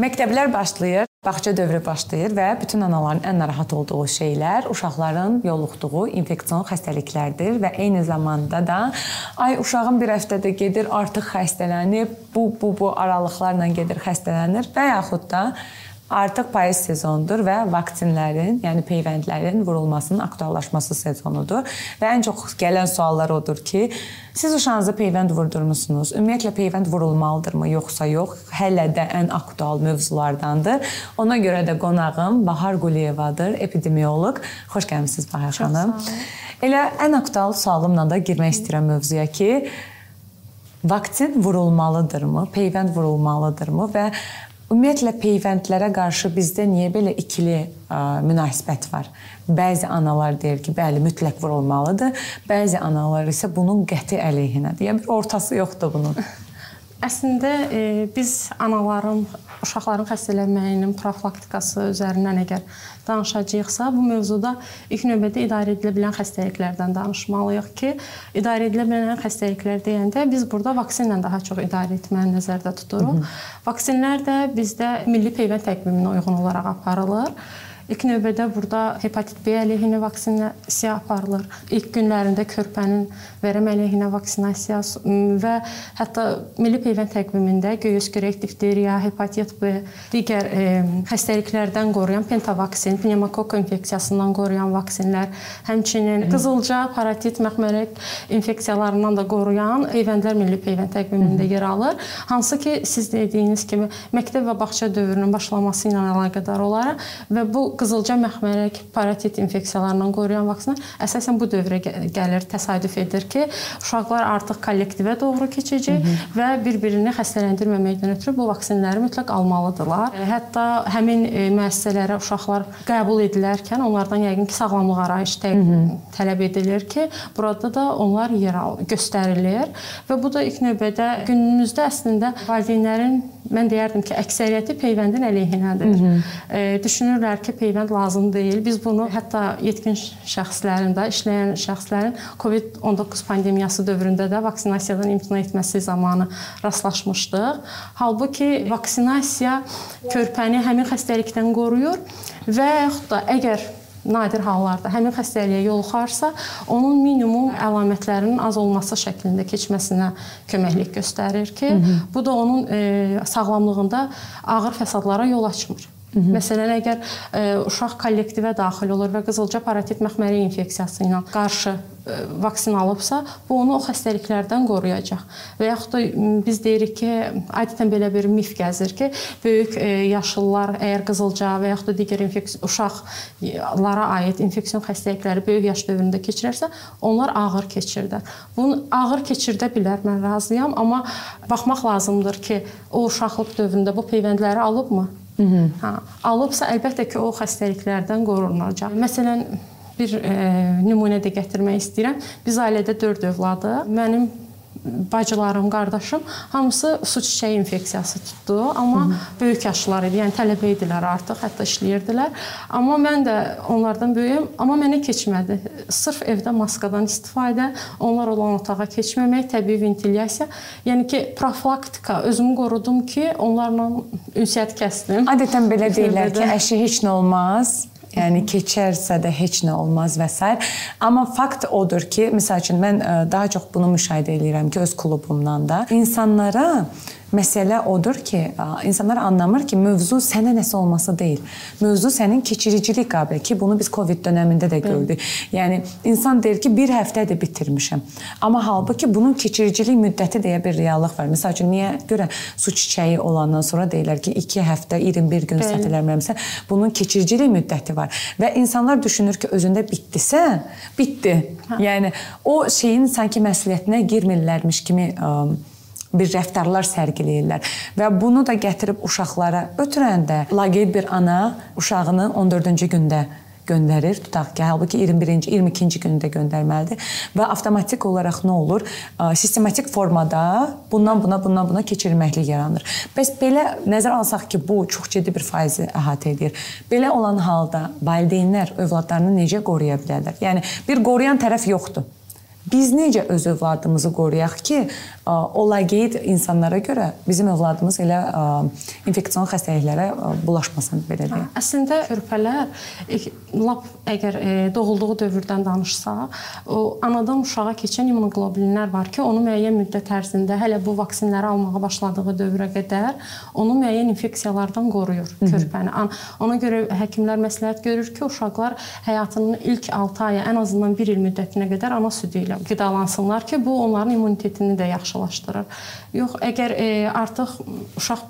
Məktəblər başlayır, bağça dövrü başlayır və bütün anaların ən narahat olduğu şeylər uşaqların yoluxduğu infeksion xəstəliklərdir və eyni zamanda da ay uşağım bir həftədə gedir, artıq xəstələnib, bu bu bu aralıqlarla gedir, xəstələnir. və yaxud da Artıq payız sezonudur və vaksinlərin, yəni peyvəndlərin vurulmasının aktuallaşması sezonudur. Və ən çox gələn suallar odur ki, siz uşağınıza peyvənd vurdurmusunuz? Ümumiyyətlə peyvənd vurulmalıdırmı, yoxsa yox? Hələ də ən aktual mövzulardandır. Ona görə də qonağım Bahar Quliyevadır, epidemioloq. Xoş gəlmisiniz Bahar xanım. Elə ən aktual sualımla da girmək istəyirəm mövzuya ki, vaksin vurulmalıdırmı, peyvənd vurulmalıdırmı və Ümumiyyətlə peyvəndlərə qarşı bizdə niyə belə ikili ə, münasibət var? Bəzi analar deyir ki, bəli, mütləq vurulmalıdır. Bəzi analar isə bunun qəti əleyhinədir. Yəni bir ortası yoxdur bunun. Əslində e, biz anaların uşaqların xəstələnməyinin profilaktikası üzərindən əgər danışacağıqsa, bu mövzuda ilk növbədə idarə edilə bilən xəstəliklərdən danışmalıyıq ki, idarə edilə bilən xəstəliklər deyəndə biz burada vaksinlə daha çox idarə etməni nəzərdə tuturuq. Vaksinlər də bizdə milli peyvənd təqviminə uyğun olaraq aparılır. İlk növbədə burada hepatit B əleyhinə vaksinasiya aparılır. İlk günlərində körpənin vərəm əleyhinə vaksinasiyası və hətta milli peyvənd təqvimində göy öskürək, difteriya, hepatit B, digər e, xəstəliklərdən qoruyan pentavaksin, pnevmokokk infeksiyasından qoruyan vaksinlər, həmçinin qızılca, paratit, məxmərək infeksiyalarından da qoruyan peyvəndlər milli peyvənd təqvimində yer alır. Hansı ki, siz dediyiniz kimi məktəb və bağça dövrünün başlaması ilə əlaqədar olaraq və bu qızılca məxmərək paratit infeksiyalarından qoruyan vaksinlər əsasən bu dövrə gəlir, təsadüf edir ki, uşaqlar artıq kollektivə doğru keçəcək Hı -hı. və bir-birini xəstələndirməməkdən ötürü bu vaksinləri mütləq almalıdırlar. Hətta həmin e, müəssisələrə uşaqlar qəbul edilərkən onlardan yəqin ki, sağlamlıq arayışı tələb edilir ki, burada da onlar yer al göstərilir və bu da ilk növbədə günümüzdə əslində valideynlərin mən deyərdim ki, əksəriyyəti peyvəndin əleyhinədir. Hı -hı. E, düşünürlər ki, peyvənd lazım deyil. Biz bunu hətta yetkin şəxslərin də, işləyən şəxslərin COVID-19 pandemiyası dövründə də vaksinasiyadan imtina etməsi zamanı rastlaşmışdıq. Halbuki vaksinasiya körpəni həmin xəstəlikdən qoruyur və yaxud da əgər nadir hallarda həmin xəstəliyə yoluxarsa, onun minimum əlamətlərinin az olması şəklində keçməsinə köməklik göstərir ki, Hı -hı. bu da onun e, sağlamlığında ağır fəsadlara yol açmır. Hı -hı. Məsələn, əgər ə, e, uşaq kollektivə daxil olur və qızılca paratit məxməri infeksiyası ilə qarşı ə, e, vaksin alıbsa, bu onu o xəstəliklərdən qoruyacaq. Və yaxud da biz deyirik ki, adətən belə bir mif gəzir ki, böyük ə, e, yaşlılar əgər qızılca və yaxud da digər infeksiya uşaqlara aid infeksion xəstəlikləri böyük yaş dövründə keçirərsə, onlar ağır keçirlər. Bunu ağır keçirdə bilər, mən razıyam, amma baxmaq lazımdır ki, o uşaqlıq dövründə bu peyvəndləri alıbmı? Hı -hı. Hə, alıbsa əlbəttə ki, o xəstəliklərdən qorunacaq. Məsələn, bir e, nümunə də gətirmək istəyirəm. Biz ailədə 4 övladıq. Mənim bacılarım, qardaşım hamısı su çiçəyi infeksiyası tutdu, amma Hı -hı. böyük yaşlılar idi. Yəni tələbə idilər artıq, hətta işləyirdilər. Amma mən də onlardan böyüyəm, amma mənə keçmədi. Sırf evdə maskadan istifadə, onlar olan otağa keçməmək, təbii ventilyasiya. Yəni ki, profilaktika özümü qorudum ki, onlarla ünsiyyət kəsdim. Adətən belə deyirlər ki, əşi heç nə olmaz. Yəni keçərsə də heç nə olmaz və s. Amma fakt odur ki, məsəl üçün mən e, daha çox bunu müşahidə edirəm ki, öz klubumdan da insanlara Məsələ odur ki, insanlar anlamır ki, mövzu sənə nəsə olması deyil. Mövzu sənin keçiricilik qabiliyyəti ki, bunu biz Covid dövründə də gördük. Yəni insan deyir ki, bir həftədir bitirmişəm. Amma halbuki bunun keçiricilik müddəti deyə bir reallıq var. Məsəl üçün niyə görə su çiçəyi olandan sonra deyirlər ki, 2 həftə, 21 gün səhv eləmirəmsə, bunun keçiricilik müddəti var. Və insanlar düşünür ki, özündə bitdisə, bitdi. Hə. Yəni o şeyin sanki məsuliyyətinə girmirlərmiş kimi ə, bir rəftarlar sərgiləyirlər və bunu da gətirib uşaqlara ötürəndə laqeyd bir ana uşağını 14-cü gündə göndərir. Tutaq ki, halbuki 21-ci, 22-ci gündə göndərməlidir və avtomatik olaraq nə olur? Sistematik formada bundan buna, bundan buna keçirilməklik yaranır. Bəs belə nəzərə alsaq ki, bu çox ciddi bir faizi əhatə edir. Belə olan halda valideynlər övladlarını necə qoruya bilərlər? Yəni bir qoruyan tərəf yoxdur biz necə öz övladımızı qoruyaq ki, o laqeyd insanlara görə bizim övladımız elə infeksion xəstəliklərə bulaşmasın belə deyək. Əslində körpələr lap əgər doğulduğu dövrdən danışsaq, o anadan uşağa keçən immunoqlobulinlər var ki, onu müəyyən müddət ərzində hələ bu vaksinləri almağa başladığı dövrə qədər onu müəyyən infeksiyalardan qoruyur körpəni. Ona görə həkimlər məsləhət görür ki, uşaqlar həyatının ilk 6 ayı ən azından 1 il müddətinə qədər ana südü ilə qidalansınlar ki, bu onların immunitetini də yaxşılaşdırır. Yox, əgər e, artıq uşaq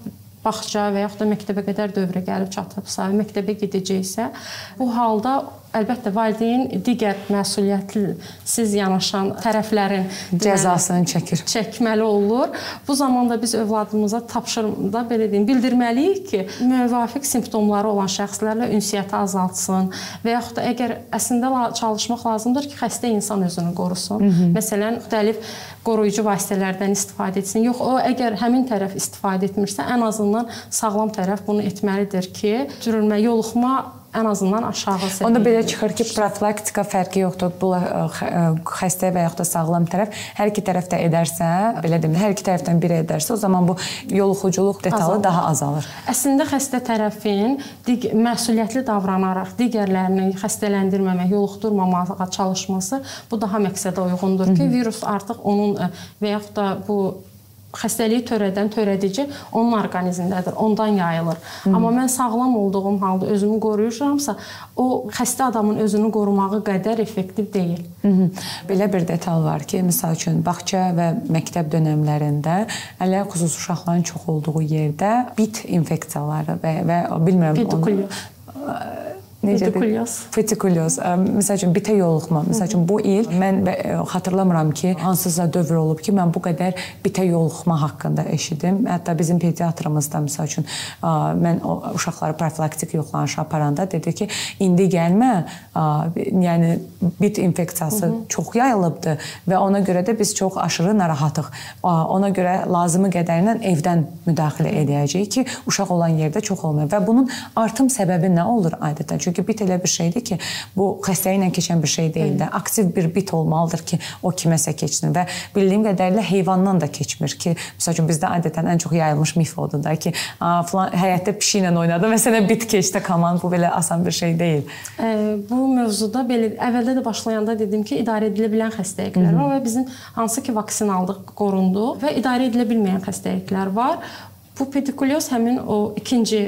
bağça və yaxud da məktəbə qədər dövrə gəlib çatıbsa, məktəbə gedəcəksə, bu halda əlbəttə valideyn digər məsuliyyətsiz yanaşan tərəflərin cəzasını çəkir. Çəkməli olur. Bu zamanda biz övladımıza tapşırımda belə deyim, bildirməliyik ki, müvafiq simptomları olan şəxslərlə ünsiyyəti azaltsın və yaxud da əgər əslində çalışmaq lazımdır ki, xəstə insan özünü qorusun. Hı -hı. Məsələn, müxtəlif qoruyucu vasitələrdən istifadə etsin. Yox, o əgər həmin tərəf istifadə etmirsə, ən azından sağlam tərəf bunu etməlidir ki, cürülmə, yoluxma ən azından aşağı səviyyədə. Onda belə çıxır ki, profilaktika fərqi yoxdur. Bu xəstə və yaxud da sağlam tərəf hər iki tərəf də edərsə, belə deyim, hər iki tərəfdən biri edərsə, o zaman bu yoluxuculuq detalı azalır. daha azalır. Əslində xəstə tərəfin dig məsuliyyətli davranaraq digərlərini xəstələndirməmək, yoluxdurmamağa çalışması bu daha məqsədə uyğundur ki, virus artıq onun və yaxud da bu xəstəliyi törədən törədici onun orqanizmindədir, ondan yayılır. Hı. Amma mən sağlam olduğum halda özümü qoruyuramsa, o xəstə adamın özünü qorumağı qədər effektiv deyil. Hı -hı. Belə bir detal var ki, məsəl üçün bağça və məktəb dövrlərində hələ xüsusi uşaqların çox olduğu yerdə bit infeksiyaları və və bilmirəm Pedikulyoz. Onu Petikulyos. Petikulyos. Məsəl üçün bitə yoluxma. Məsəl üçün bu il mən xatırlamıram ki, hansısa dövr olub ki, mən bu qədər bitə yoluxma haqqında eşidim. Hətta bizim pediatrımız da məsəl üçün mən o uşaqları profilaktik yoxlanışa aparanda dedi ki, indi gəlmə, yəni bit infeksiyası Hı -hı. çox yayılıbdı və ona görə də biz çox aşırı narahatıq. Ona görə lazımı qədərindən evdən müdaxilə edəcəyik ki, uşaq olan yerdə çox olmuyor və bunun artım səbəbi nə olur adətən? Çünki Çünki bit elə bir şeydir ki, bu xəstəyə ilə keçən bir şey deyil də. Aktiv bir bit olmalıdır ki, o kiməsə keçsin və bildiyim qədərilə heyvandan da keçmir ki, məsəl üçün bizdə adətən ən çox yayılmış mif odur da ki, falan həyətdə pişiklə oynadı, məsələn bit keçdi komand, bu belə asan bir şey deyil. E, bu mövzuda belə əvvəldə də başlayanda dedim ki, idarə edilə bilən xəstəliklər var və bizim hansı ki vaksin aldıq, qorunduq və idarə edilə bilməyən xəstəliklər var. Bu pedikulyoz həmin o ikinci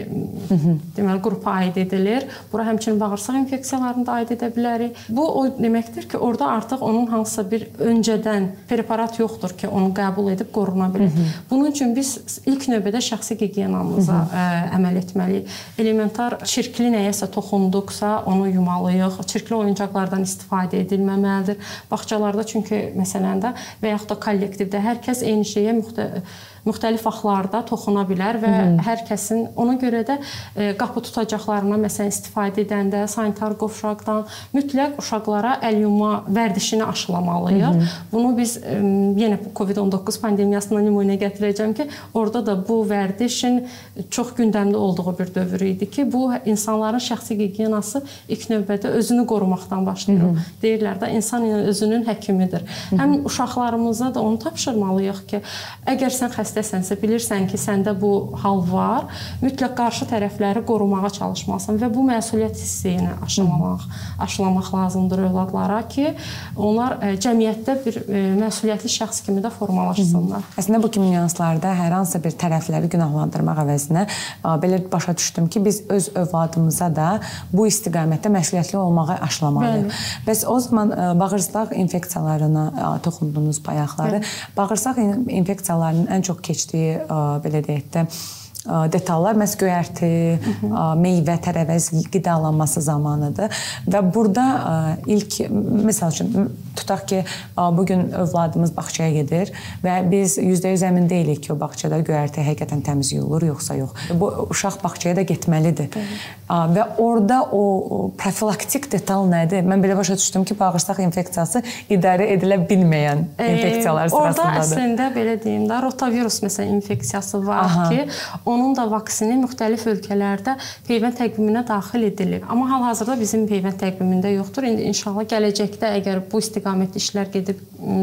deməli qrupa aid edilir. Bura həmçinin bağırsaq infeksiyalarını da aid edə bilərik. Bu o deməkdir ki, orada artıq onun hansısa bir öncədən preparat yoxdur ki, onu qəbul edib qoruna bilər. Bunun üçün biz ilk növbədə şəxsi gigiyenamıza ə, əməl etməliyik. Elementar çirkli nəyəsə toxunduqsa, onu yumalıyıq. Çirkli oyuncaqlardan istifadə edilməməlidir. Bağçalarda çünki məsələn də və yaxud da kollektivdə hər kəs eyni şeyə müxtəlif müxtəlif vaxtlarda toxuna bilər və Hı -hı. hər kəsin ona görə də e, qapı tutacaqlarına məsələn istifadə edəndə sanitar qovşaqdan mütləq uşaqlara əl yuma vərdişini aşılamalıyıq. Hı -hı. Bunu biz e, yenə COVID-19 pandemiyasından nümunə gətirəcəm ki, orada da bu vərdişin çox gündəmdə olduğu bir dövr idi ki, bu insanların şəxsi gigiyenası ilk növbədə özünü qorumaqdan başlayır. Hı -hı. Deyirlər də insan özünün həkimidir. Hı -hı. Həm uşaqlarımıza da onu tapşırmalıyıq ki, əgər sən xəstə xəstəsənsə, bilirsən ki, səndə bu hal var, mütləq qarşı tərəfləri qorumağa çalışmalısan və bu məsuliyyət hissini aşılamaq, aşılamaq lazımdır övladlara ki, onlar e, cəmiyyətdə bir e, məsuliyyətli şəxs kimi də formalaşsınlar. Əslində bu kimi nüanslarda hər hansı bir tərəfləri günahlandırmaq əvəzinə belə başa düşdüm ki, biz öz övladımıza da bu istiqamətdə məsuliyyətli olmağı aşılamalıyıq. Bəs o zaman e, bağırsaq infeksiyalarına toxundunuz bayaqları. Bəli. Bağırsaq infeksiyalarının ən çox keçdiyi belə deyək də detallar məhz göyərti, meyvə, tərəvəz qidalanması zamanıdır və burada ilk məsəl üçün tutaq ki, bu gün övladımız bağçaya gedir və biz 100% əmin deyilik ki, o bağçada göyərti həqiqətən təmiz yuyulur yoxsa yox. Bu uşaq bağçaya da getməlidir. Bəli. Və orada o profilaktik detal nədir? Mən belə başa düşdüm ki, bağırsaq infeksiyası idarə edilə bilməyən infeksiyalar e, sırasındadır. Orada əslində belə deyim də, rotavirus məsələn infeksiyası var Aha. ki, onun da vaksini müxtəlif ölkələrdə peyvənd təqviminə daxil edilib. Amma hal-hazırda bizim peyvənd təqvimində yoxdur. İndi inşallah gələcəkdə əgər bu istiqamətli işlər gedib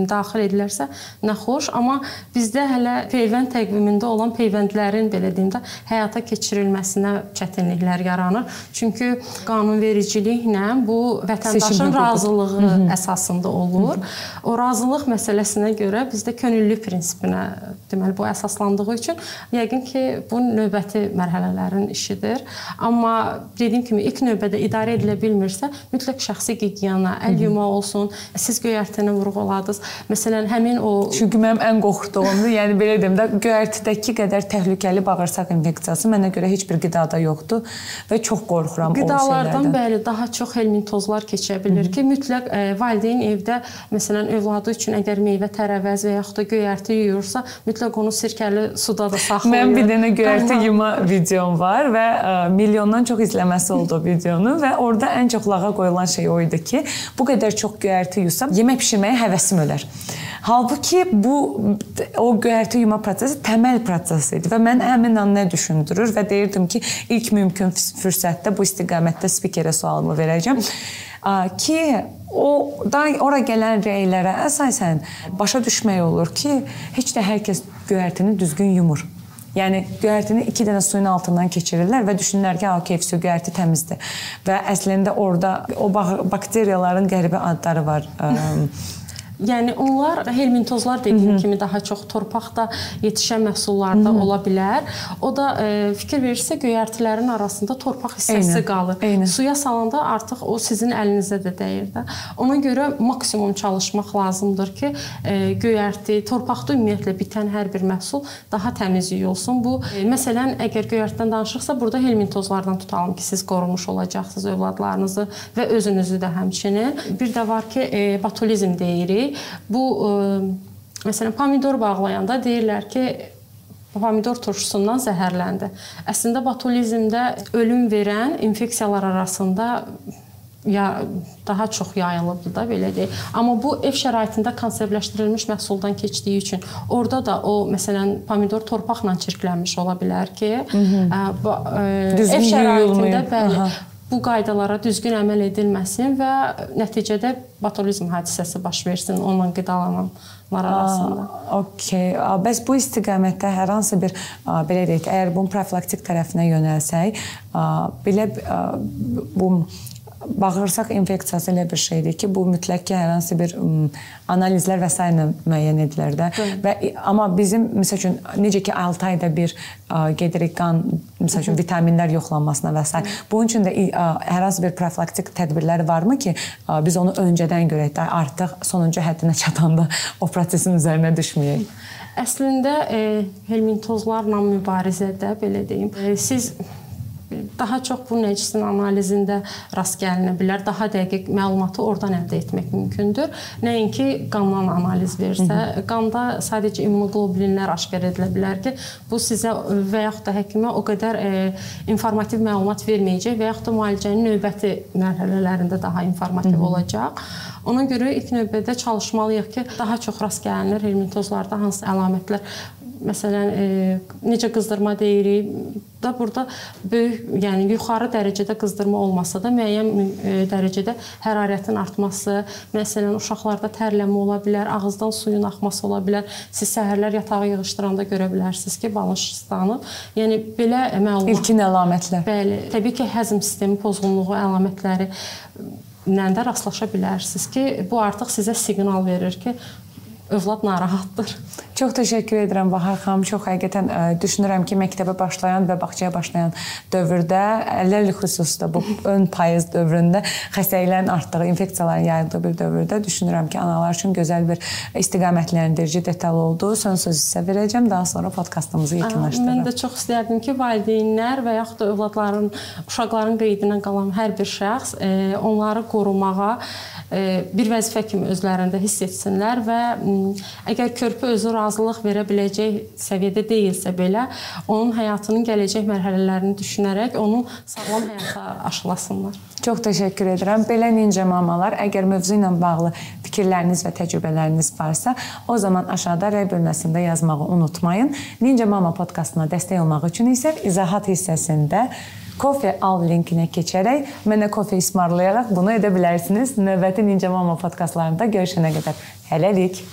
daxil edilərsə, nə xoş. Amma bizdə hələ peyvənd təqvimində olan peyvəndlərin belə deyim də həyata keçirilməsinə çətinliklər yaranır. Çünki qanunvericiliklə bu vətəndaşın razılığı Hı -hı. əsasında olur. Hı -hı. O razılıq məsələsinə görə bizdə könüllülük prinsipinə deməli bu əsaslandığı üçün yəqin ki, bu növbəti mərhələlərin işidir. Amma dediyim kimi ilk növbədə idarə edilə bilmirsə, mütləq şəxsi gigiyena, əl yuma olsun. Siz göyərtini vurğuladınız. Məsələn, həmin o Çünki mənim ən qorxduğumdur, yəni belə deyim də, göyərtidəki qədər təhlükəli bağırsaq infeksiyası mənə görə heç bir qidada yoxdur və çox qorxuram Qidalardan bəli, daha çox helmintozlar keçə bilər Hı -hı. ki, mütləq ə, e, valideyn evdə məsələn övladı üçün əgər meyvə tərəvəz və yaxud da göyərti yuyursa, mütləq onu sirkəli suda da saxlayır. Mən bir dənə göyərti yuma videom var və ə, e, milyondan çox izləməsi oldu videonun və orada ən çox lağa qoyulan şey o idi ki, bu qədər çox göyərti yusam, yemək bişirməyə həvəsim ölər. Halbuki bu o göyərti yuma prosesi təməl proses idi və mən həmin an nə düşündürür və deyirdim ki, ilk mümkün fürsətdə bu istiqamətdə spikerə sualımı verəcəm ki o da ora gələn rəylərə əsasən başa düşmək olur ki, heç də hər kəs göyərtini düzgün yumur. Yəni göyərtini 2 dənə suyun altından keçirirlər və düşünürlər ki, okey, su göyərti təmizdir. Və əslində orada o bakteriyaların qəribə adları var. Yəni onlar helmintozlar dediyim Hı -hı. kimi daha çox torpaqda yetişən məhsullarda Hı -hı. ola bilər. O da e, fikir verirsə göyərtilərin arasında torpaq hissəsi Eyni. qalır. Eyni. Suya salanda artıq o sizin əlinizə də dəyir də. Ona görə maksimum çalışmaq lazımdır ki, e, göyərti, torpaqda ümumiyyətlə bitən hər bir məhsul daha təmiz yuyulsun. Bu e, məsələn əgər göyərtidən danışıqsa, burada helmintozlardan tutalım ki, siz qorumuş olacaqsınız övladlarınızı və özünüzü də həmçinin. Bir də var ki, e, botulizm deyirik Bu ə, e, məsələn pomidor bağlayanda deyirlər ki, pomidor turşusundan zəhərləndi. Əslində botulizmdə ölüm verən infeksiyalar arasında ya daha çox yayılıbdı da belə deyək. Amma bu ev şəraitində konservləşdirilmiş məhsuldan keçdiyi üçün orada da o məsələn pomidor torpaqla çirklənmiş ola bilər ki, Hı -hı. Ə, ə, ev şəraitində bəli. Aha bu qaydalara düzgün əməl edilməsin və nəticədə botulizm hadisəsi baş versin onunla qidalananlar arasında. Okay. Bəs bu istiqamətdə hər hansı bir belə deyək, əgər bunun profilaktik tərəfinə yönəlsək, belə bu bağırsaq infeksiyası elə bir şeydir ki, bu mütləq ki, hər hansı bir analizlər və s. ilə müəyyən edilir də. Və amma bizim məsəl üçün necə ki 6 ayda bir gedirik qan məsəl üçün vitaminlər yoxlanmasına və s. Bunun üçün də hər hansı bir profilaktik tədbirlər varmı ki, biz onu öncədən görək də artıq sonuncu həddinə çatanda o prosesin üzərinə düşməyək. Əslində e, helmintozlarla mübarizədə belə deyim, e, siz daha çox bu nəcisin analizində rast gəlinə bilər. Daha dəqiq məlumatı oradan əldə etmək mümkündür. Nəinki qandan analiz versə, qanda sadəcə immunoqlobulinlər aşkar edilə bilər ki, bu sizə və yaxud da həkimə o qədər e, informativ məlumat verməyəcək və yaxud da müalicənin növbəti mərhələlərində daha informativ Hı -hı. olacaq. Ona görə ilk növbədə çalışmalıyıq ki, daha çox rast gəlinir helmintozlarda hansı əlamətlər məsələn e, necə qızdırma deyirik da burada böyük, yəni yuxarı dərəcədə qızdırma olmasa da müəyyən e, dərəcədə hərarətin artması, məsələn uşaqlarda tərləmə ola bilər, ağızdan suyun axması ola bilər. Siz səhərlər yatağa yığışdıranda görə bilərsiniz ki, balın şişlanıb. Yəni belə məlumat ilkin əlamətlər. Bəli, təbii ki, həzm sistemi pozğunluğu əlamətləri ilə də rastlaşa bilərsiniz ki, bu artıq sizə siqnal verir ki, övlad narahatdır. Çox təşəkkür edirəm Bahar xanım. Çox həqiqətən ə, e, düşünürəm ki, məktəbə başlayan və bağçaya başlayan dövrdə, əllərlə xüsusda bu ön payız dövründə xəstəliklərin artdığı, infeksiyaların yayıldığı bir dövrdə düşünürəm ki, analar üçün gözəl bir istiqamətləndirici detal oldu. Son sözü sizə verəcəm, daha sonra podkastımızı yekunlaşdırırıq. Mən də çox istərdim ki, valideynlər və yaxud da övladların, uşaqların qeydinə qalan hər bir şəxs ə, e, onları qorumağa bir vəzifə kimi özlərində hiss etsinlər və əgər körpü özü razılıq verə biləcək səviyyədə deyilsə belə, onun həyatının gələcək mərhələlərini düşünərək onu sağlam həyata aşılasınlar. Çox təşəkkür edirəm. Belə Ninja mamalar, əgər mövzu ilə bağlı fikirləriniz və təcrübələriniz varsa, o zaman aşağıda rəy bölməsində yazmağı unutmayın. Ninja Mama podkastına dəstək olmaq üçün isə izahat hissəsində Kofe al linkinə keçərək mənə kofe ismarlayaraq bunu edə bilərsiniz. Növbəti Ninja Mama podkastlarında görüşənə qədər hələlik.